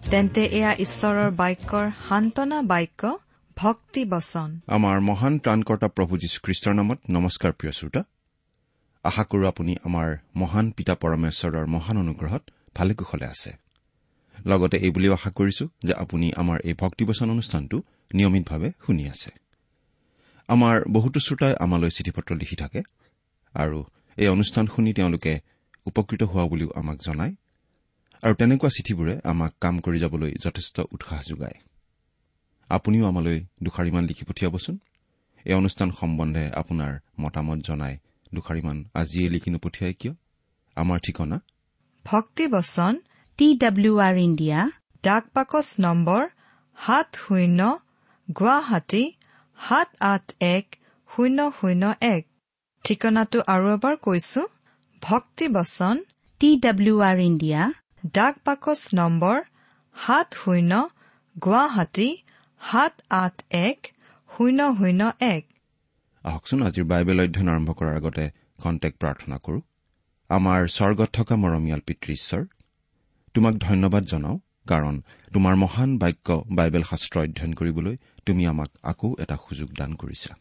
তেন্তে এয়া ঈশ্বৰৰ বাক্যৰ সান্তনা বাক্য ভক্তি বচন। আমাৰ মহান ত্ৰাণকৰ্তা প্ৰভু যীশুখ্ৰীষ্টৰ নামত নমস্কাৰ প্ৰিয় শ্ৰোতা। আশা কৰো আপুনি আমাৰ মহান পিতা পৰমেশ্বৰৰ মহান অনুগ্ৰহত ভালে কুশলে আছে। লগতে এই বুলিও আশা কৰিছো যে আপুনি আমাৰ এই ভক্তিবচন অনুষ্ঠানটো নিয়মিতভাৱে শুনি আছে। আমাৰ বহুতো শ্ৰোতাই আমালৈ চিঠি পত্ৰ লিখি থাকে আৰু এই অনুষ্ঠান শুনি তেওঁলোকে উপকৃত হোৱা বুলিও আমাক জনায়। আৰু তেনেকুৱা চিঠিবোৰে আমাক কাম কৰি যাবলৈ যথেষ্ট উৎসাহ যোগায়। আপুনিও আমালৈ দুষাৰিমান লিখি পঠিয়াবচোন। এই অনুষ্ঠান সম্বন্ধে আপোনাৰ মতামত জনাই দুষাৰিমান আজিয়ে লিখি নপঠিয়াই কিয়? আমাৰ ঠিকনা? ভক্তি বচন টি ডাব্লিউ আৰ ইণ্ডিয়া ডাক বাকচ নম্বৰ সাত শূন্য গুৱাহাটী সাত আঠ এক শূন্য শূন্য এক। ঠিকনাটো আৰু এবাৰ কৈছো ভক্তি বচন টি ডাব্লিউ আৰ ইণ্ডিয়া ডাক বাকচ নম্বৰ সাত শূন্য গুৱাহাটী সাত আঠ এক শূন্য শূন্য এক। আহকচোন আজিৰ বাইবেল অধ্যয়ন আৰম্ভ কৰাৰ আগতে কণ্টেক্ট প্ৰাৰ্থনা কৰো। আমাৰ স্বৰ্গত থকা মৰমীয়াল পিতৃ ঈশ্বৰ তোমাক ধন্যবাদ জনাওঁ কাৰণ তোমাৰ মহান বাক্য বাইবেল শাস্ত্ৰ অধ্যয়ন কৰিবলৈ তুমি আমাক আকৌ এটা সুযোগ দান কৰিছা।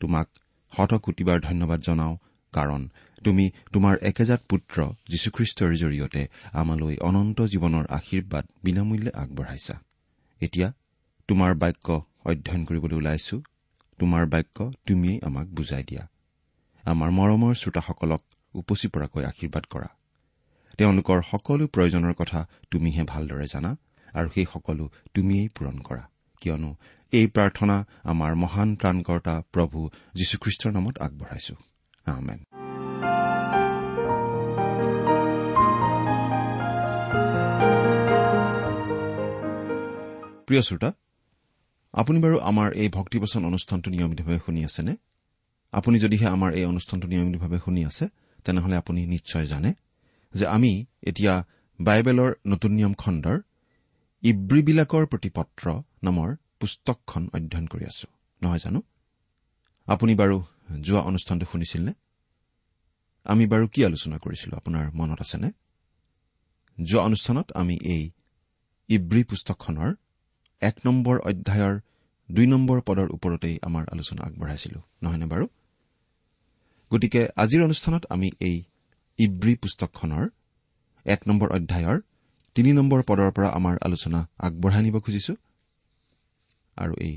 তোমাক শতকোটিবাৰ ধন্যবাদ জনাওঁ কাৰণ তুমি তোমাৰ একেজাত পুত্ৰ যীশুখ্ৰীষ্টৰ জৰিয়তে আমালৈ অনন্ত জীৱনৰ আশীৰ্বাদ বিনামূল্যে আগবঢ়াইছা। এতিয়া তোমাৰ বাক্য অধ্যয়ন কৰিবলৈ ওলাইছো। তোমাৰ বাক্য তুমিয়েই আমাক বুজাই দিয়া। আমাৰ মৰমৰ শ্ৰোতাসকলক উপচি পৰাকৈ আশীৰ্বাদ কৰা। তেওঁলোকৰ সকলো প্ৰয়োজনৰ কথা তুমিহে ভালদৰে জানা আৰু সেই সকলো তুমিয়েই পূৰণ কৰা। কিয়নো এই প্ৰাৰ্থনা আমাৰ মহান ত্ৰাণকৰ্তা প্ৰভু যীশুখ্ৰীষ্টৰ নামত আগবঢ়াইছো। প্ৰিয় শ্ৰোতা আপুনি বাৰু আমাৰ এই ভক্তিবচন অনুষ্ঠানটো নিয়মিতভাৱে শুনি আছেনে? আপুনি যদিহে আমাৰ এই অনুষ্ঠানটো নিয়মিতভাৱে শুনি আছে তেনেহলে আপুনি নিশ্চয় জানে যে আমি এতিয়া বাইবেলৰ নতুন নিয়ম খণ্ডৰ ইব্ৰীবিলাকৰ প্ৰতি পত্ৰ নামৰ পুস্তকখন অধ্যয়ন কৰি আছো। নহয় জানো? আপুনি বাৰু যোৱা অনুষ্ঠানটো শুনিছিলনে? আমি বাৰু কি আলোচনা কৰিছিলো আপোনাৰ মনত আছেনে? যোৱা অনুষ্ঠানত আমি এই ইব্ৰী পুস্তকখনৰ এক নম্বৰ অধ্যায়ৰ দুই নম্বৰ পদৰ ওপৰতেই আমাৰ আলোচনা আগবঢ়াইছিলো। নহয়নে বাৰু? গতিকে আজিৰ অনুষ্ঠানত আমি এই ইব্ৰী পুস্তকখনৰ এক নম্বৰ অধ্যায়ৰ তিনি নম্বৰ পদৰ পৰা আমাৰ আলোচনা আগবঢ়াই নিব খুজিছো। আৰু এই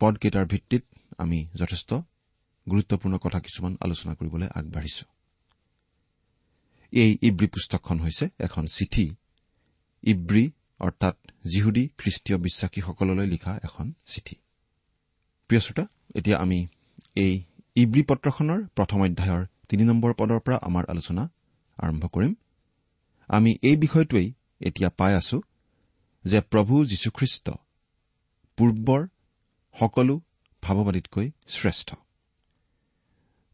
পদকেইটাৰ ভিত্তিত আমি যথেষ্ট গুৰুত্বপূৰ্ণ কথা কিছুমান আলোচনা কৰিবলৈ আগবাঢ়িছো। এই ইব্ৰী পুস্তকখন হৈছে এখন চিঠি। ইব্ৰী অৰ্থাৎ জিহুদী খ্ৰীষ্টীয় বিশ্বাসীসকললৈ লিখা এখন চিঠি। প্ৰিয় শ্ৰোতা এতিয়া আমি এই ইব্ৰী পত্ৰখনৰ প্ৰথম অধ্যায়ৰ তিনি নম্বৰ পদৰ পৰা আমাৰ আলোচনা আৰম্ভ কৰিম। আমি এই বিষয়টোৱেই এতিয়া পাই আছো যে প্ৰভু যীশুখ্ৰীষ্ট পূৰ্বৰ সকলো ভাৱবাদীতকৈ শ্ৰেষ্ঠ।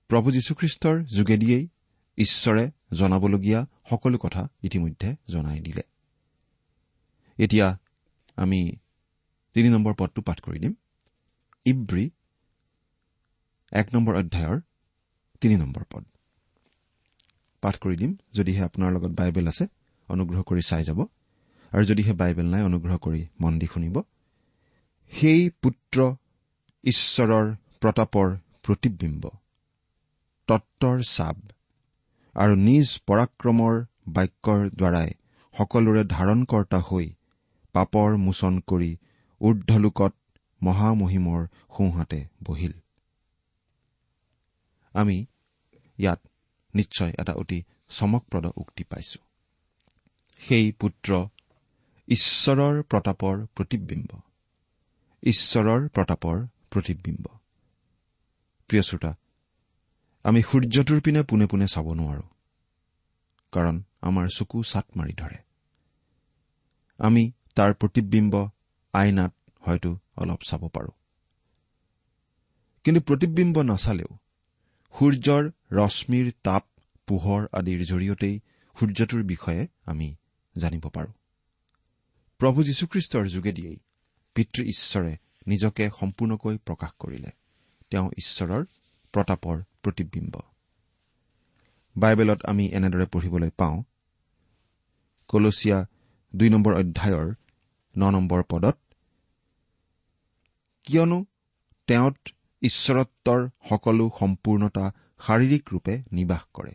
প্ৰভু যীশুখ্ৰীষ্টৰ যোগেদিয়েই ঈশ্বৰে জনাবলগীয়া সকলো কথা ইতিমধ্যে জনাই দিলে। এতিয়া আমি তিনি নম্বৰ পদটো পাঠ কৰি দিম। ইব্ৰী এক নম্বৰ অধ্যায়ৰ তিনি নম্বৰ পদ। পাঠ কৰি দিম যদিহে আপোনাৰ লগত বাইবেল আছে অনুগ্ৰহ কৰি চাই যাব। আৰু যদিহে বাইবেল নাই অনুগ্ৰহ কৰি মন দি শুনিব। সেই পুত্ৰ ঈশ্বৰৰ প্ৰতাপৰ প্ৰতিবিম্ব তত্বৰ চাব আৰু নিজ পৰাক্ৰমৰ বাক্যৰ দ্বাৰাই সকলোৰে ধাৰণকৰ্তা হৈ পাপৰ মোচন কৰি ঊৰ্ধলোকত মহামহিমৰ সোঁহাতে বহিল। আমি ইয়াত নিশ্চয় এটা অতি চমকপ্ৰদ উক্তি পাইছো। সেই পুত্ৰ ঈশ্বৰৰ প্ৰতাপৰ প্ৰতিবিম্ব। ঈশ্বৰৰ প্ৰতাপৰ প্ৰতিবিম্ব। প্ৰিয় শ্ৰোতা আমি সূৰ্যটোৰ পিনে পোনে পোনে চাব নোৱাৰো কাৰণ আমাৰ চকু চাট মাৰি ধৰে। আমি তাৰ প্ৰতিবিম্ব আইনাত হয়তো অলপ চাব পাৰো। কিন্তু প্ৰতিবিম্ব নাচালেও সূৰ্যৰ ৰশ্মিৰ তাপ পোহৰ আদিৰ জৰিয়তেই সূৰ্যটোৰ বিষয়ে আমি জানিব পাৰো। প্ৰভু যীশুখ্ৰীষ্টৰ যোগেদিয়েই পিতৃ ঈশ্বৰে নিজকে সম্পূৰ্ণকৈ প্ৰকাশ কৰিলে। তেওঁ ঈশ্বৰৰ প্ৰতাপৰ প্ৰতিবিম্ব। বাইবেলত আমি এনেদৰে পঢ়িবলৈ পাওঁ কলচীয়া দুই নম্বৰ অধ্যায়ৰ ন নম্বৰ পদত। কিয়নো তেওঁত ঈশ্বৰত্বৰ সকলো সম্পূৰ্ণতা শাৰীৰিক ৰূপে নিবাস কৰে।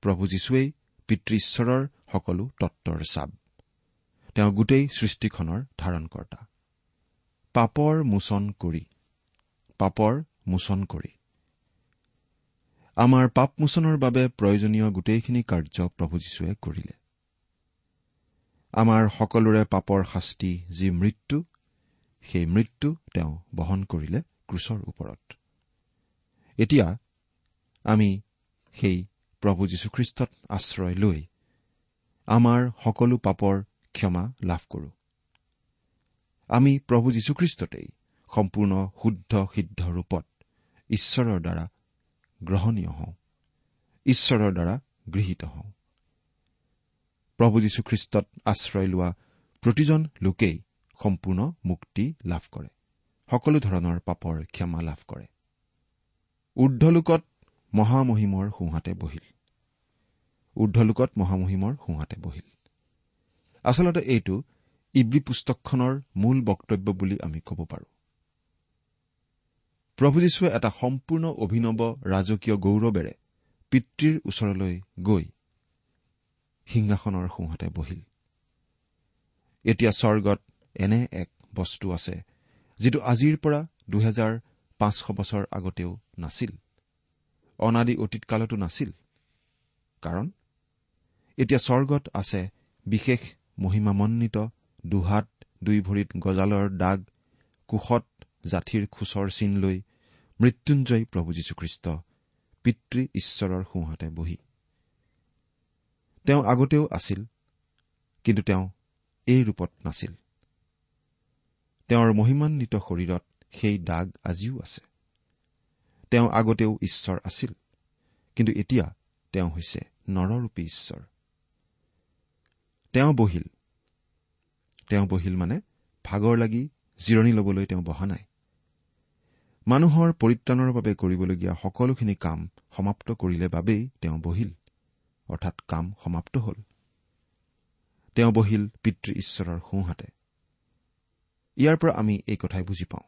প্ৰভু যীশুৱেই পিতৃ ঈশ্বৰৰ সকলো তত্বৰ চাব। তেওঁ গোটেই সৃষ্টিখনৰ ধাৰণকৰ্তা। পাপৰ মোচন কৰি। পাপৰ মোচন কৰি। আমাৰ পাপ মোচনৰ বাবে প্ৰয়োজনীয় গোটেইখিনি কাৰ্য প্ৰভু যীশুৱে কৰিলে। আমাৰ সকলোৰে পাপৰ শাস্তি যি মৃত্যু সেই মৃত্যু তেওঁ বহন কৰিলে ক্ৰুচৰ ওপৰত। এতিয়া আমি সেই প্ৰভু যীশুখ্ৰীষ্টত আশ্ৰয় লৈ আমাৰ সকলো পাপৰ ক্ষমা লাভ কৰো। আমি প্ৰভু যীশুখ্ৰীষ্টতেই সম্পূৰ্ণ শুদ্ধ সিদ্ধ ৰূপত ঈশ্বৰৰ দ্বাৰা গ্ৰহণীয় হওঁ ঈশ্বৰৰ দ্বাৰা গৃহীত হওঁ। প্ৰভু যীশুখ্ৰীষ্টত আশ্ৰয় লোৱা প্ৰতিজন লোকেই সম্পূৰ্ণ মুক্তি লাভ কৰে। সকলো ধৰণৰ পাপৰ ক্ষমা লাভ কৰে। ঊৰ্ধলোকত মহামহিমৰ সোঁহাতে বহিল। ঊৰ্ধলোকত মহামহিমৰ সোঁহাতে বহিল। আচলতে এইটো ইব্ৰী পুস্তকখনৰ মূল বক্তব্য বুলি আমি ক'ব পাৰোঁ। প্ৰভু যীশুৱে এটা সম্পূৰ্ণ অভিনৱ ৰাজকীয় গৌৰৱেৰে পিতৃৰ ওচৰলৈ গৈ সিংহাসনৰ সোঁহাতে বহিল। এতিয়া স্বৰ্গত এনে এক বস্তু আছে যিটো আজিৰ পৰা দুহেজাৰ পাঁচশ বছৰ আগতেও নাছিল। অনাদি অতীতকালতো নাছিল। কাৰণ এতিয়া স্বৰ্গত আছে বিশেষ মহিমামন্বিত দুহাত দুই ভৰিত গজালৰ দাগ কোষত জাঠিৰ খোচৰ চিন লৈ মৃত্যুঞ্জয় প্ৰভু যীশুখ্ৰীষ্ট পিতৃ ঈশ্বৰৰ সোঁহাতে বহি। তেওঁ আগতেও আছিল কিন্তু তেওঁ এই ৰূপত নাছিল। তেওঁৰ মহিমান্বিত শৰীৰত সেই দাগ আজিও আছে। তেওঁ আগতেও ঈশ্বৰ আছিল কিন্তু এতিয়া তেওঁ হৈছে নৰৰূপী ঈশ্বৰ। তেওঁ বহিল। তেওঁ বহিল মানে ভাগৰ লাগি জিৰণি ল'বলৈ তেওঁ বহা নাই। মানুহৰ পৰিত্ৰাণৰ বাবে কৰিবলগীয়া সকলোখিনি কাম সমাপ্ত কৰিলে বাবেই তেওঁ বহিল। অৰ্থাৎ কাম সমাপ্ত হ'ল। তেওঁ বহিল পিতৃ ঈশ্বৰৰ সোঁহাতে। ইয়াৰ পৰা আমি এই কথাই বুজি পাওঁ।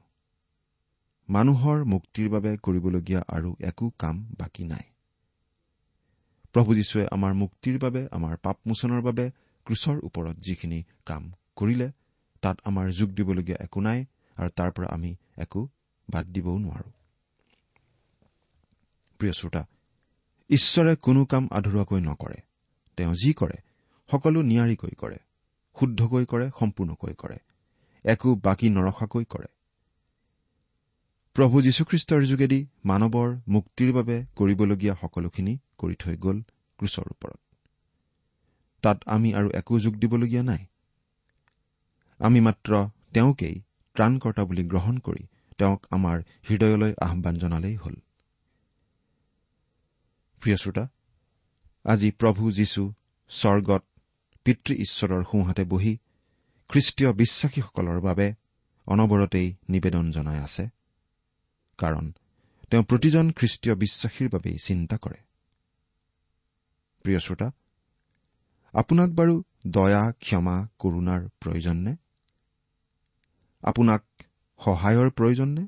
মানুহৰ মুক্তিৰ বাবে কৰিবলগীয়া আৰু একো কাম বাকী নাই। প্ৰভু যীশুৱে আমাৰ মুক্তিৰ বাবে আমাৰ পাপমোচনৰ বাবে ক্ৰুচৰ ওপৰত যিখিনি কাম কৰিলে তাত আমাৰ যোগ দিবলগীয়া একো নাই আৰু তাৰ পৰা আমি একো বাদ দিবও নোৱাৰো। প্ৰিয় শ্ৰোতা ঈশ্বৰে কোনো কাম আধৰুৱাকৈ নকৰে। তেওঁ যি কৰে সকলো নিয়াৰিকৈ কৰে শুদ্ধকৈ কৰে সম্পূৰ্ণকৈ কৰে একো বাকী নৰখাকৈ কৰে। প্ৰভু যীশুখ্ৰীষ্টৰ যোগেদি মানৱৰ মুক্তিৰ বাবে কৰিবলগীয়া সকলোখিনি কৰি থৈ গ'ল ক্ৰুচৰ ওপৰত। তাত আমি আৰু একো যোগ দিবলগীয়া নাই। আমি মাত্ৰ তেওঁকেই ত্ৰাণকৰ্তা বুলি গ্ৰহণ কৰি তেওঁক আমাৰ হৃদয়লৈ আহান জনালেই হ'ল। প্ৰিয় শ্ৰোতা আজি প্ৰভু যীশু স্বৰ্গত পিতৃ ঈশ্বৰৰ সোঁহাতে বহি খ্ৰীষ্টীয় বিশ্বাসীসকলৰ বাবে অনবৰতেই নিবেদন জনাই আছে। কাৰণ তেওঁ প্ৰতিজন খ্ৰীষ্টীয় বিশ্বাসীৰ বাবেই চিন্তা কৰে। প্ৰিয় শ্ৰোতা আপোনাক বাৰু দয়া ক্ষমা কৰুণাৰ প্ৰয়োজন নে আপোনাক সহায়ৰ প্ৰয়োজন নে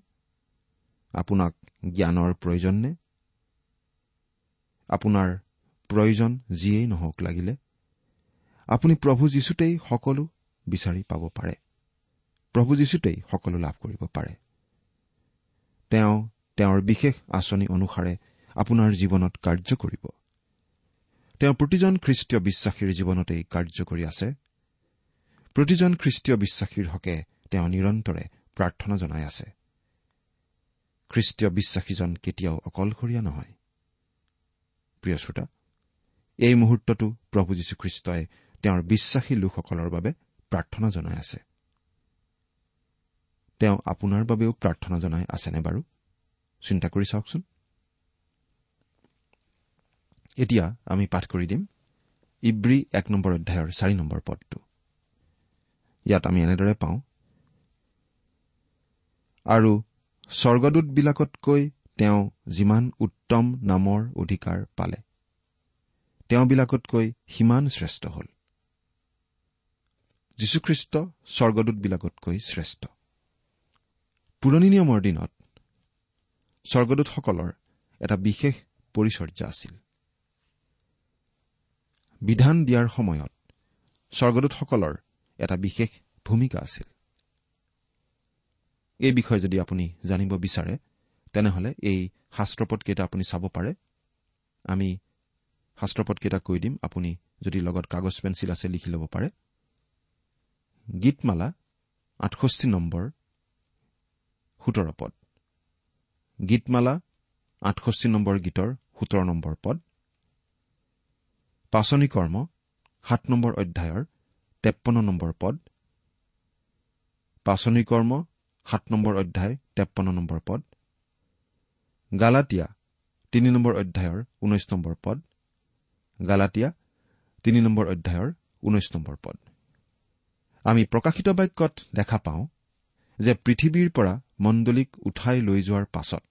আপোনাক জ্ঞানৰ প্ৰয়োজন নে আপোনাৰ প্ৰয়োজন যিয়েই নহওক লাগিলে আপুনি প্ৰভু যীশুতেই সকলো বিচাৰি পাব পাৰে। প্ৰভু যীশুতেই সকলো লাভ কৰিব পাৰে। তেওঁ তেওঁৰ বিশেষ আঁচনি অনুসাৰে আপোনাৰ জীৱনত কাৰ্য কৰিব। তেওঁ প্ৰতিজন খ্ৰীষ্টীয় বিশ্বাসীৰ জীৱনতেই কাৰ্য কৰি আছে। প্ৰতিজন খ্ৰীষ্টীয় বিশ্বাসীৰ হকে তেওঁ নিৰন্তৰে প্ৰাৰ্থনা জনাই আছে। খ্ৰীষ্টীয় বিশ্বাসীজন কেতিয়াও অকলশৰীয়া নহয়। প্ৰিয় শ্ৰোতা এই মুহূৰ্ততো প্ৰভু যীশুখ্ৰীষ্টই তেওঁৰ বিশ্বাসী লোকসকলৰ বাবে প্ৰাৰ্থনা জনাই আছে। তেওঁ আপোনাৰ বাবেও প্ৰাৰ্থনা জনাই আছেনে বাৰু? চিন্তা কৰি চাওকচোন। এতিয়া আমি পাঠ কৰি দিম ইব্ৰী এক নম্বৰ অধ্যায়ৰ চাৰি নম্বৰ পদটো। ইয়াত আমি এনেদৰে পাওঁ আৰু স্বৰ্গদূতবিলাকতকৈ তেওঁ যিমান উত্তম নামৰ অধিকাৰ পালে। তেওঁবিলাকতকৈ সিমান শ্ৰেষ্ঠ হ'ল। যীশুখ্ৰীষ্ট স্বৰ্গদূতবিলাকতকৈ শ্ৰেষ্ঠ। পুৰণি নিয়মৰ দিনত স্বৰ্গদূতসকলৰ এটা বিশেষ পৰিচৰ্যা আছিল। বিধান দিয়াৰ সময়ত স্বৰ্গদূতসকলৰ এটা বিশেষ ভূমিকা আছিল। এই বিষয়ে যদি আপুনি জানিব বিচাৰে তেনেহলে এই শাস্ত্ৰপদকেইটা আপুনি চাব পাৰে। আমি শাস্ত্ৰপদকেইটা কৈ দিম। আপুনি যদি লগত কাগজ পেঞ্চিল আছে লিখি ল'ব পাৰে। গীতমালা আঠষষ্ঠি নম্বৰ সোতৰ পদ। গীতমালা আঠষষ্ঠি নম্বৰ গীতৰ সোতৰ নম্বৰ পদ। পাচনি কৰ্ম সাত নম্বৰ অধ্যায়ৰ তেপন্ন নম্বৰ পদ। পাচনি কৰ্ম সাত নম্বৰ অধ্যায় তেপন্ন নম্বৰ পদ। গালাটীয়া তিনি নম্বৰ অধ্যায়ৰ ঊনৈশ নম্বৰ পদ। গালাটীয়া তিনি নম্বৰ অধ্যায়ৰ ঊনৈশ নম্বৰ পদ। আমি প্ৰকাশিত বাক্যত দেখা পাওঁ যে পৃথিৱীৰ পৰা মণ্ডলীক উঠাই লৈ যোৱাৰ পাছত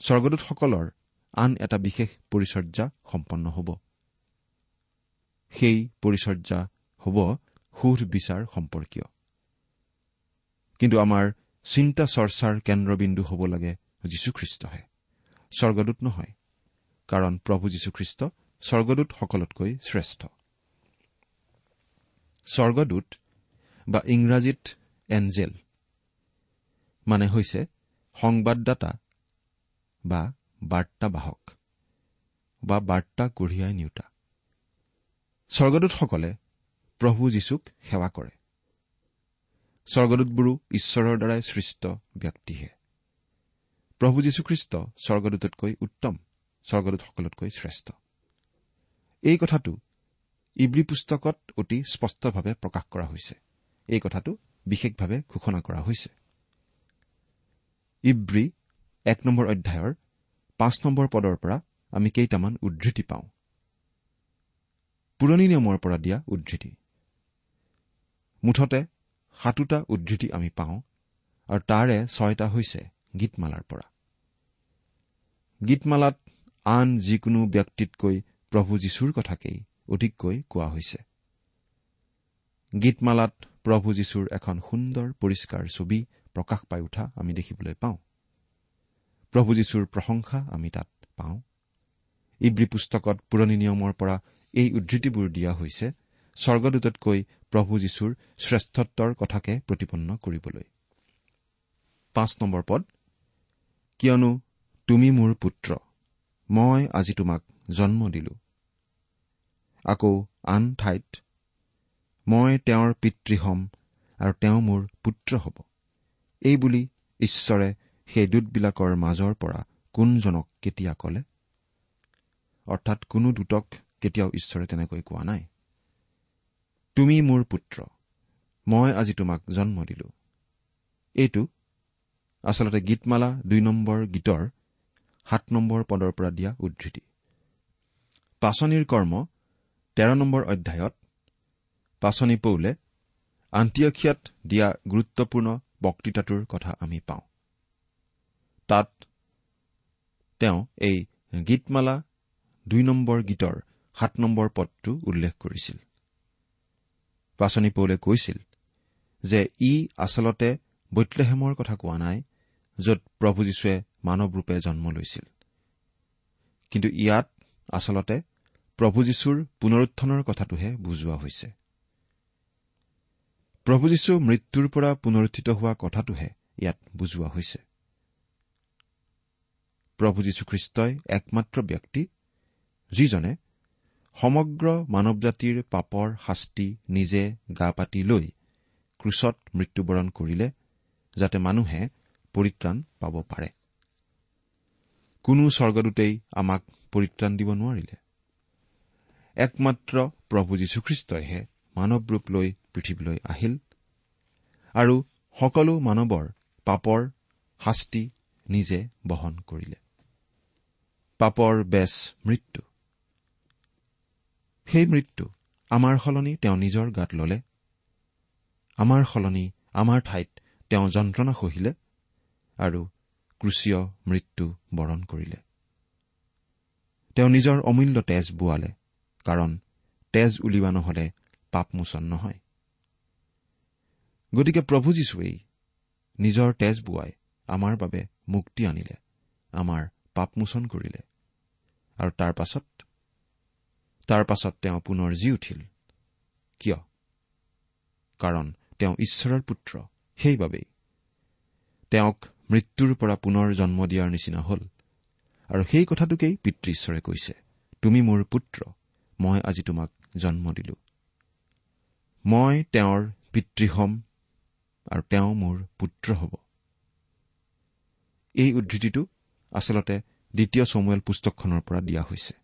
স্বৰ্গদূতসকলৰ আন এটা বিশেষ পৰিচৰ্যা সম্পন্ন হ'ব। সেই পৰিচৰ্যা হ'ব সুধ বিচাৰ সম্পৰ্কীয়। কিন্তু আমাৰ চিন্তা চৰ্চাৰ কেন্দ্ৰবিন্দু হ'ব লাগে যীশুখ্ৰীষ্টহে স্বৰ্গদূত নহয় কাৰণ প্ৰভু যীশুখ্ৰীষ্ট স্বৰ্গদূতসকলতকৈ শ্ৰেষ্ঠ। স্বৰ্গদূত বা ইংৰাজীত এঞ্জেল মানে হৈছে সংবাদদাতা বা বাৰ্তাবাহক বা বাৰ্তা কঢ়িয়াই নিওতা। স্বৰ্গদূতসকলে প্ৰভু যীশুক সেৱা কৰে। স্বৰ্গদূতবোৰো ঈশ্বৰৰ দ্বাৰাই সৃষ্ট ব্যক্তিহে। প্ৰভু যীশুখ্ৰীষ্ট স্বৰ্গদূততকৈ উত্তম স্বৰ্গদূতসকলতকৈ শ্ৰেষ্ঠ। এই কথাটো ইব্ৰী পুস্তকত অতি স্পষ্টভাৱে প্ৰকাশ কৰা হৈছে। এই কথাটো বিশেষভাৱে ঘোষণা কৰা হৈছে। ইব্ৰী এক নম্বৰ অধ্যায়ৰ পাঁচ নম্বৰ পদৰ পৰা আমি কেইটামান উদ্ধৃতি পাওঁ। পুৰণি নিয়মৰ পৰা দিয়া উদ্ধৃতি। মুঠতে সাতোটা উদ্ধৃতি আমি পাওঁ আৰু তাৰে ছয়টা হৈছে গীতমালাৰ পৰা। গীতমালাত আন যিকোনো ব্যক্তিতকৈ প্ৰভু যীশুৰ কথাকেই অধিককৈ কোৱা হৈছে। গীতমালাত প্ৰভু যীশুৰ এখন সুন্দৰ পৰিষ্কাৰ ছবি প্ৰকাশ পাই উঠা আমি দেখিবলৈ পাওঁ। প্ৰভু যীশুৰ প্ৰশংসা আমি তাত পাওঁ। ইব্ৰী পুস্তকত পুৰণি নিয়মৰ পৰা এই উদ্ধৃতিবোৰ দিয়া হৈছে স্বৰ্গদূততকৈ প্ৰভু যীশুৰ শ্ৰেষ্ঠত্বৰ কথাকে প্ৰতিপন্ন কৰিবলৈ। পদ কিয়নো তুমি মোৰ পুত্ৰ। মই আজি তোমাক জন্ম দিলো। আকৌ আন ঠাইত মই তেওঁৰ পিতৃ হ'ম আৰু তেওঁ মোৰ পুত্ৰ হ'ব। এইবুলি ঈশ্বৰে সেই দূতবিলাকৰ মাজৰ পৰা কোনজনক কেতিয়া কলে? অৰ্থাৎ কোনো দূতক কেতিয়াও ঈশ্বৰে তেনেকৈ কোৱা নাই। তুমি মোৰ পুত্ৰ মই আজি তোমাক জন্ম দিলো। এইটো আচলতে গীতমালা দুই নম্বৰ গীতৰ সাত নম্বৰ পদৰ পৰা দিয়া উদ্ধৃতি। পাচনিৰ কৰ্ম তেৰ নম্বৰ অধ্যায়ত পাচনি পৌলে আণ্টিয়খিয়াত দিয়া গুৰুত্বপূৰ্ণ বক্তৃতাটোৰ কথা আমি পাওঁ। তাত তেওঁ এই গীতমালা দুই নম্বৰ গীতৰ সাত নম্বৰ পদটো উল্লেখ কৰিছিল। পাচনি পৌলে কৈছিল যে ই আচলতে বৈত্লেহেমৰ কথা কোৱা নাই য'ত প্ৰভু যীশুৱে মানৱ ৰূপে জন্ম লৈছিল। কিন্তু ইয়াত আচলতে প্ৰভু যীশুৰ পুনৰুত্থানৰ কথাটোহে বুজোৱা হৈছে। প্ৰভু যীশু মৃত্যুৰ পৰা পুনৰুত্থিত হোৱা কথাটোহে ইয়াত বুজোৱা হৈছে। প্ৰভু যীশুখ্ৰীষ্টই একমাত্ৰ ব্যক্তি যিজনে সমগ্ৰ মানৱ জাতিৰ পাপৰ শাস্তি নিজে গা পাতি লৈ ক্ৰুচত মৃত্যুবৰণ কৰিলে যাতে মানুহে পৰিত্ৰাণ পাব পাৰে। কোনো স্বৰ্গদূতেই আমাক পৰিত্ৰাণ দিব নোৱাৰিলে। একমাত্ৰ প্ৰভু যীশুখ্ৰীষ্টইহে মানৱ ৰূপ লৈ পৃথিৱীলৈ আহিল আৰু সকলো মানৱৰ পাপৰ শাস্তি নিজে বহন কৰিলে। পাপৰ বেচ মৃত্যু। সেই মৃত্যু আমাৰ সলনি তেওঁ নিজৰ গাত ললে। আমাৰ সলনি আমাৰ ঠাইত তেওঁ যন্ত্ৰণা সহিলে আৰু ক্ৰুচীয় মৃত্যু বৰণ কৰিলে। তেওঁ নিজৰ অমূল্য তেজ বোৱালে কাৰণ তেজ উলিওৱা নহলে পাপমোচন নহয়। গতিকে প্ৰভু যীশুৱেই নিজৰ তেজ বোৱাই আমাৰ বাবে মুক্তি আনিলে আমাৰ পাপমোচন কৰিলে। আৰু তাৰ পাছত তাৰ পাছত তেওঁ পুনৰ জি উঠিল। কিয়? কাৰণ তেওঁ ঈশ্বৰৰ পুত্ৰ সেইবাবেই। তেওঁক মৃত্যুৰ পৰা পুনৰ জন্ম দিয়াৰ নিচিনা হল। আৰু সেই কথাটোকেই পিতৃ ঈশ্বৰে কৈছে তুমি মোৰ পুত্ৰ মই আজি তোমাক জন্ম দিলো। মই তেওঁৰ পিতৃ হ'ম আৰু তেওঁ মোৰ পুত্ৰ হ'ব। এই উদ্ধৃতিটো আচলতে দ্বিতীয় চমুৱেল পুস্তকখনৰ পৰা দিয়া হৈছে।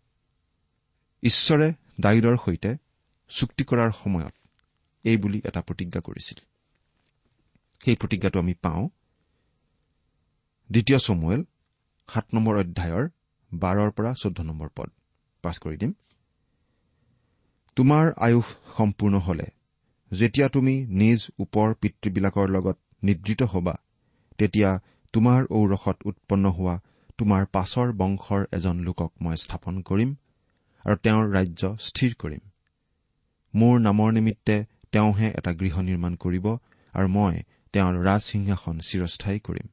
ঈশ্বৰে ডায়ুদৰ সৈতে চুক্তি কৰাৰ সময়ত এই বুলি এটা প্ৰতিজ্ঞা কৰিছিল। সেই প্ৰতিজ্ঞাটো আমি পাওঁ দ্বিতীয় চমুৱেল সাত নম্বৰ অধ্যায়ৰ বাৰৰ পৰা চৈধ্য নম্বৰ পদ। পাছ কৰি দিম। তোমাৰ আয়ুস সম্পূৰ্ণ হলে যেতিয়া তুমি নিজ ওপৰ পিতৃবিলাকৰ লগত নিদ্ৰিত হবা তেতিয়া তোমাৰ ঔৰসত উৎপন্ন হোৱা তোমাৰ পাছৰ বংশৰ এজন লোকক মই স্থাপন কৰিম আৰু তেওঁৰ ৰাজ্য স্থিৰ কৰিম। মোৰ নামৰ নিমিত্তে তেওঁহে এটা গৃহ নিৰ্মাণ কৰিব আৰু মই তেওঁৰ ৰাজসিংহাসন চিৰস্থায়ী কৰিম।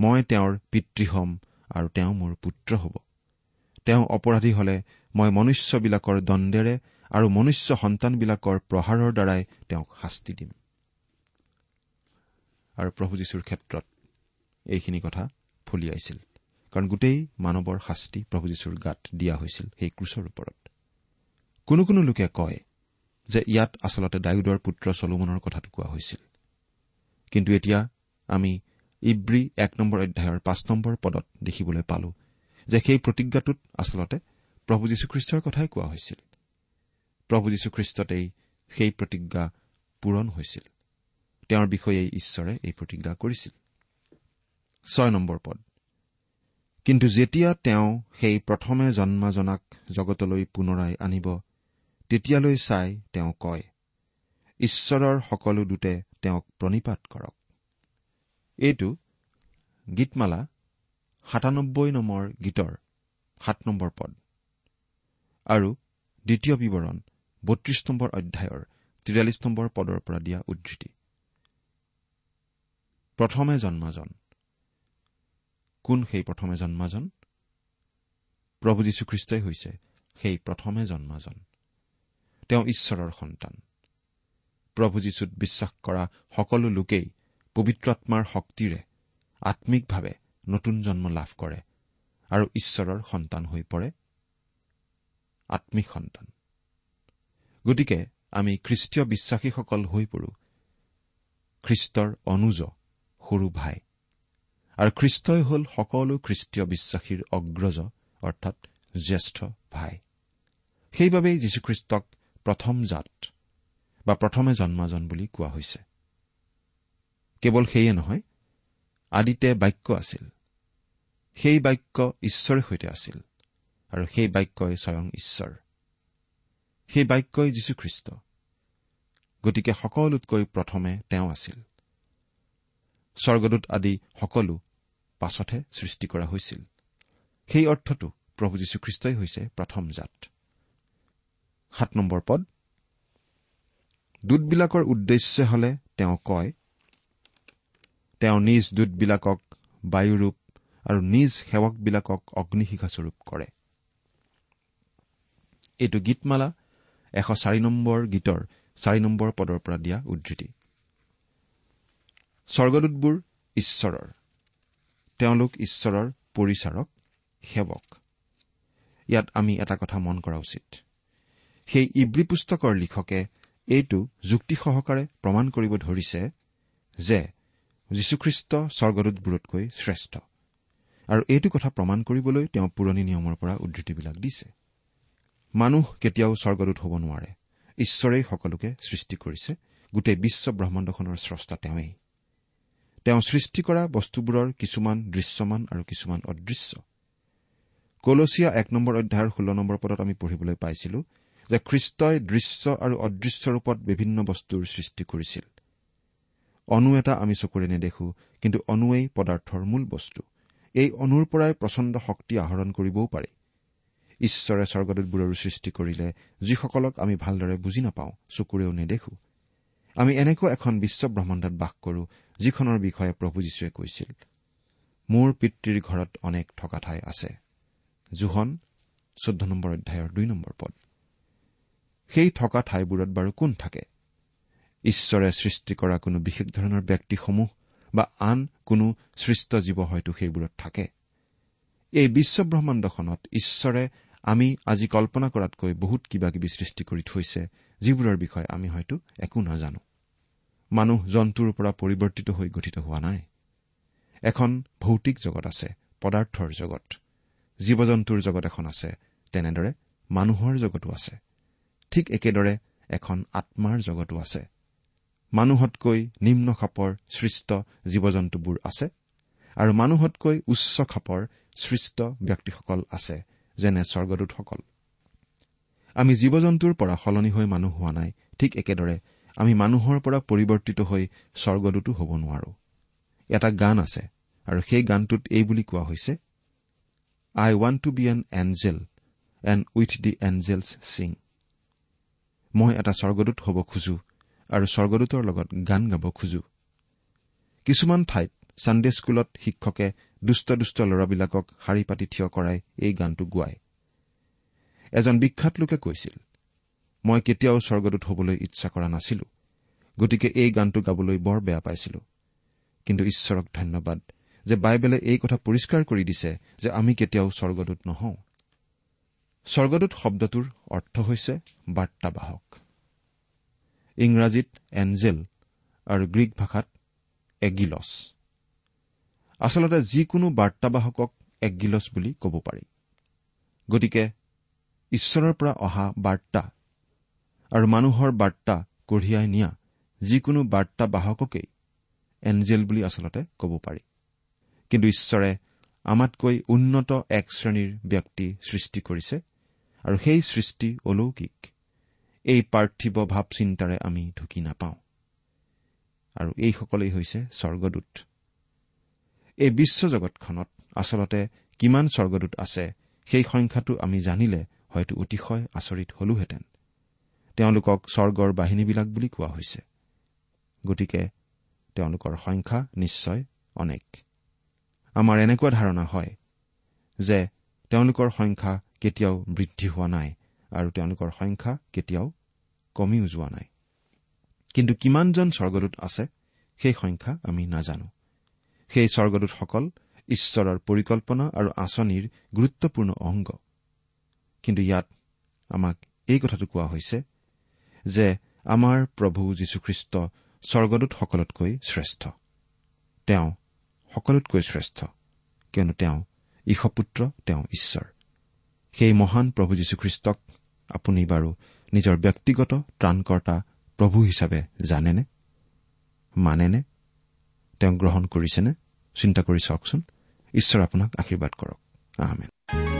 মই তেওঁৰ পিতৃ হ'ম আৰু তেওঁ মোৰ পুত্ৰ হ'ব। তেওঁ অপৰাধী হলে মই মনুষ্যবিলাকৰ দণ্ডেৰে আৰু মনুষ্য সন্তানবিলাকৰ প্ৰহাৰৰ দ্বাৰাই তেওঁক শাস্তি দিম। আৰু প্ৰভু যীশুৰ ক্ষেত্ৰত এইখিনি কথা ফলিয়াইছিল কাৰণ গোটেই মানৱৰ শাস্তি প্ৰভু যীশুৰ গাত দিয়া হৈছিল সেই ক্ৰুচৰ ওপৰত। কোনো কোনো লোকে কয় যে ইয়াত আচলতে ডায়ুদৰ পুত্ৰ চলোমনৰ কথাটো কোৱা হৈছিল। কিন্তু এতিয়া আমি ইব্ৰী এক নম্বৰ অধ্যায়ৰ পাঁচ নম্বৰ পদত দেখিবলৈ পালো যে সেই প্ৰতিজ্ঞাটোত আচলতে প্ৰভু যীশুখ্ৰীষ্টৰ কথাই কোৱা হৈছিল। প্ৰভু যীশুখ্ৰীষ্টতেই সেই প্ৰতিজ্ঞা পূৰণ হৈছিল। তেওঁৰ বিষয়ে ঈশ্বৰে এই প্ৰতিজ্ঞা কৰিছিল। ছয় নম্বৰ পদ। কিন্তু যেতিয়া তেওঁ সেই প্ৰথমে জন্মাজনাক জগতলৈ পুনৰাই আনিব তেতিয়ালৈ চাই তেওঁ কয় ঈশ্বৰৰ সকলো দূতে তেওঁক প্ৰণিপাত কৰক। এইটো গীতমালা সাতানব্বৈ নম্বৰ গীতৰ সাত নম্বৰ পদ। আৰু দ্বিতীয় বিৱৰণ বত্ৰিশ নম্বৰ অধ্যায়ৰ তিৰাল্লিছ নম্বৰ পদৰ পৰা দিয়া উদ্ধৃতি। প্ৰথমে জন্মাজন। কোন সেই প্ৰথমে জন্মাজন? প্ৰভু যীশুখ্ৰীষ্টই হৈছে সেই প্ৰথমে জন্মাজন। তেওঁ ঈশ্বৰৰ সন্তান। প্ৰভু যীশুত বিশ্বাস কৰা সকলো লোকেই পবিত্ৰাত্মাৰ শক্তিৰে আম্মিকভাৱে নতুন জন্ম লাভ কৰে আৰু ঈশ্বৰৰ সন্তান হৈ পৰে। আম্মিক সন্তান। গতিকে আমি খ্ৰীষ্টীয় বিশ্বাসীসকল হৈ পৰো। খ্ৰীষ্টৰ অনুজ সৰু ভাই। আৰু খ্ৰীষ্টই হ'ল সকলো খ্ৰীষ্টীয় বিশ্বাসীৰ অগ্ৰজ অৰ্থাৎ জ্যেষ্ঠ ভাই। সেইবাবেই যীশুখ্ৰীষ্টক প্ৰথম জাত বা প্ৰথমে জন্মাজন বুলি কোৱা হৈছে। কেৱল সেয়ে নহয় আদিতে বাক্য আছিল। সেই বাক্য ঈশ্বৰে সৈতে আছিল আৰু সেই বাক্যই স্বয়ং ঈশ্বৰ। সেই বাক্যই যীশুখ্ৰীষ্ট। গতিকে সকলোতকৈ প্ৰথমে তেওঁ আছিল। স্বৰ্গদূত আদি সকলো পাছতহে সৃষ্টি কৰা হৈছিল। সেই অৰ্থটো প্ৰভু যীশুখ্ৰীষ্টই হৈছে প্ৰথম জাত। সাত নম্বৰ পদ। দূতবিলাকৰ উদ্দেশ্যে হলে তেওঁ কয় তেওঁ নিজ দূতবিলাকক বায়ুৰূপ আৰু নিজ সেৱকবিলাকক অগ্নিশিখাস্বৰূপ কৰে। এইটো গীতমালা এশ চাৰি নম্বৰ গীতৰ চাৰি নম্বৰ পদৰ পৰা দিয়া উদ্ধৃতি। স্বৰ্গদূতবোৰ ঈশ্বৰৰ। তেওঁলোক ঈশ্বৰৰ পৰিচাৰক সেৱক। ইয়াত আমি এটা কথা মন কৰা উচিত। সেই ইব্ৰী পুস্তকৰ লিখকে এইটো যুক্তি সহকাৰে প্ৰমাণ কৰিব ধৰিছে যে যীশুখ্ৰীষ্ট স্বৰ্গদূতবোৰতকৈ শ্ৰেষ্ঠ। আৰু এইটো কথা প্ৰমাণ কৰিবলৈ তেওঁ পুৰণি নিয়মৰ পৰা উদ্ধৃতিবিলাক দিছে। মানুহ কেতিয়াও স্বৰ্গদূত হ'ব নোৱাৰে। ঈশ্বৰেই সকলোকে সৃষ্টি কৰিছে। গোটেই বিশ্ব ব্ৰহ্মাণ্ডখনৰ স্ৰষ্টা তেওঁৱেই। তেওঁ সৃষ্টি কৰা বস্তুবোৰৰ কিছুমান দৃশ্যমান আৰু কিছুমান অদৃশ্য। কলচীয়া এক নম্বৰ অধ্যায়ৰ ষোল্ল নম্বৰ পদত আমি পঢ়িবলৈ পাইছিলো যে খ্ৰীষ্টই দৃশ্য আৰু অদৃশ্য ৰূপত বিভিন্ন বস্তুৰ সৃষ্টি কৰিছিল। অনু এটা আমি চকুৰে নেদেখো কিন্তু অনুৱেই পদাৰ্থৰ মূল বস্তু। এই অনুৰ পৰাই প্ৰচণ্ড শক্তি আহৰণ কৰিবও পাৰি। ঈশ্বৰে স্বৰ্গদূতবোৰৰো সৃষ্টি কৰিলে যিসকলক আমি ভালদৰে বুজি নাপাওঁ চকুৰেও নেদেখো। আমি এনেকুৱা এখন বিশ্ব ব্ৰহ্মাণ্ডত বাস কৰো যিখনৰ বিষয়ে প্ৰভু যীশুৱে কৈছিল মোৰ পিতৃৰ ঘৰত অনেক থকা ঠাই আছে। জোহন চৈধ্য নম্বৰ অধ্যায়ৰ দুই নম্বৰ পদ। সেই থকা ঠাইবোৰত বাৰু কোন থাকে? ঈশ্বৰে সৃষ্টি কৰা কোনো বিশেষ ধৰণৰ ব্যক্তিসমূহ বা আন কোনো সৃষ্ট জীৱ হয়তো সেইবোৰত থাকে। এই বিশ্ব ব্ৰহ্মাণ্ডখনত ঈশ্বৰে আমি আজি কল্পনা কৰাতকৈ বহুত কিবা কিবি সৃষ্টি কৰি থৈছে যিবোৰৰ বিষয়ে আমি হয়তো একো নাজানো। মানুহ জন্তুৰ পৰা পৰিৱৰ্তিত হৈ গঠিত হোৱা নাই। এখন ভৌতিক জগত আছে পদাৰ্থৰ জগত। জীৱ জন্তুৰ জগত এখন আছে তেনেদৰে মানুহৰ জগতো আছে। ঠিক একেদৰে এখন আত্মাৰ জগতো আছে। মানুহতকৈ নিম্ন খাপৰ সৃষ্ট জীৱ জন্তুবোৰ আছে আৰু মানুহতকৈ উচ্চ খাপৰ সৃষ্ট ব্যক্তিসকল আছে যেনে স্বৰ্গদূতসকল। আমি জীৱ জন্তুৰ পৰা সলনি হৈ মানুহ হোৱা নাই ঠিক একেদৰে আমি মানুহৰ পৰা পৰিৱৰ্তিত হৈ স্বৰ্গদূতো হ'ব নোৱাৰো। এটা গান আছে আৰু সেই গানটোত এই বুলি কোৱা হৈছে I want to be an angel and with the angels sing মই এটা স্বৰ্গদূত হ'ব খোজো আৰু স্বৰ্গদূতৰ লগত গান গাব খোজো। কিছুমান ঠাইত ছানডে স্কুলত শিক্ষকে দুষ্ট দুষ্ট ল'ৰাবিলাকক শাৰী পাতি থিয় কৰাই এই গানটো গোৱায়। এজন বিখ্যাত লোকে কৈছিল মই কেতিয়াও স্বৰ্গদূত হবলৈ ইচ্ছা কৰা নাছিলো গতিকে এই গানটো গাবলৈ বৰ বেয়া পাইছিলো। কিন্তু ঈশ্বৰক ধন্যবাদ যে বাইবেলে এই কথা পৰিষ্কাৰ কৰি দিছে যে আমি কেতিয়াও স্বৰ্গদূত নহওঁ। স্বৰ্গদূত শব্দটোৰ অৰ্থ হৈছে বাৰ্তাবাহক। ইংৰাজীত এঞ্জেল আৰু গ্ৰীক ভাষাত এগিলছ। আচলতে যিকোনো বাৰ্তাবাহকক এগিলছ বুলি ক'ব পাৰি। গতিকে ঈশ্বৰৰ পৰা অহা বাৰ্তা আৰু মানুহৰ বাৰ্তা কঢ়িয়াই নিয়া যিকোনো বাৰ্তাবাহককেই এঞ্জেল বুলি আচলতে ক'ব পাৰি। কিন্তু ঈশ্বৰে আমাতকৈ উন্নত এক শ্ৰেণীৰ ব্যক্তি সৃষ্টি কৰিছে আৰু সেই সৃষ্টি অলৌকিক। এই পাৰ্থিৱ ভাৱ চিন্তাৰে আমি ঢুকি নাপাওঁ। আৰু এইসকলেই হৈছে স্বৰ্গদূত। এই বিশ্বজগতখনত আচলতে কিমান স্বৰ্গদূত আছে সেই সংখ্যাটো আমি জানিলে হয়তো অতিশয় আচৰিত হলোহেঁতেন। তেওঁলোকক স্বৰ্গৰ বাহিনীবিলাক বুলি কোৱা হৈছে। গতিকে তেওঁলোকৰ সংখ্যা নিশ্চয় অনেক। আমাৰ এনেকুৱা ধাৰণা হয় যে তেওঁলোকৰ সংখ্যা কেতিয়াও বৃদ্ধি হোৱা নাই। আৰু তেওঁলোকৰ সংখ্যা কেতিয়াও কমিও যোৱা নাই। কিন্তু কিমানজন স্বৰ্গদূত আছে সেই সংখ্যা আমি নাজানো। সেই স্বৰ্গদূতসকল ঈশ্বৰৰ পৰিকল্পনা আৰু আঁচনিৰ গুৰুত্বপূৰ্ণ অংগ। কিন্তু ইয়াত আমাক এই কথাটো কোৱা হৈছে যে আমাৰ প্ৰভু যীশুখ্ৰীষ্ট স্বৰ্গদূতসকলতকৈ শ্ৰেষ্ঠ। তেওঁ সকলোতকৈ শ্ৰেষ্ঠ কিয়নো তেওঁ ঈশপুত্ৰ তেওঁ ঈশ্বৰ। সেই মহান প্ৰভু যীশুখ্ৰীষ্টক আপুনি বাৰু নিজৰ ব্যক্তিগত ত্ৰাণকৰ্তা প্ৰভু হিচাপে জানেনে? মানেনে? তেওঁ গ্ৰহণ কৰিছেনে? চিন্তা কৰি চাওকচোন। ঈশ্বৰ আপোনাক আশীৰ্বাদ কৰক। আহমেদ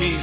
কৰি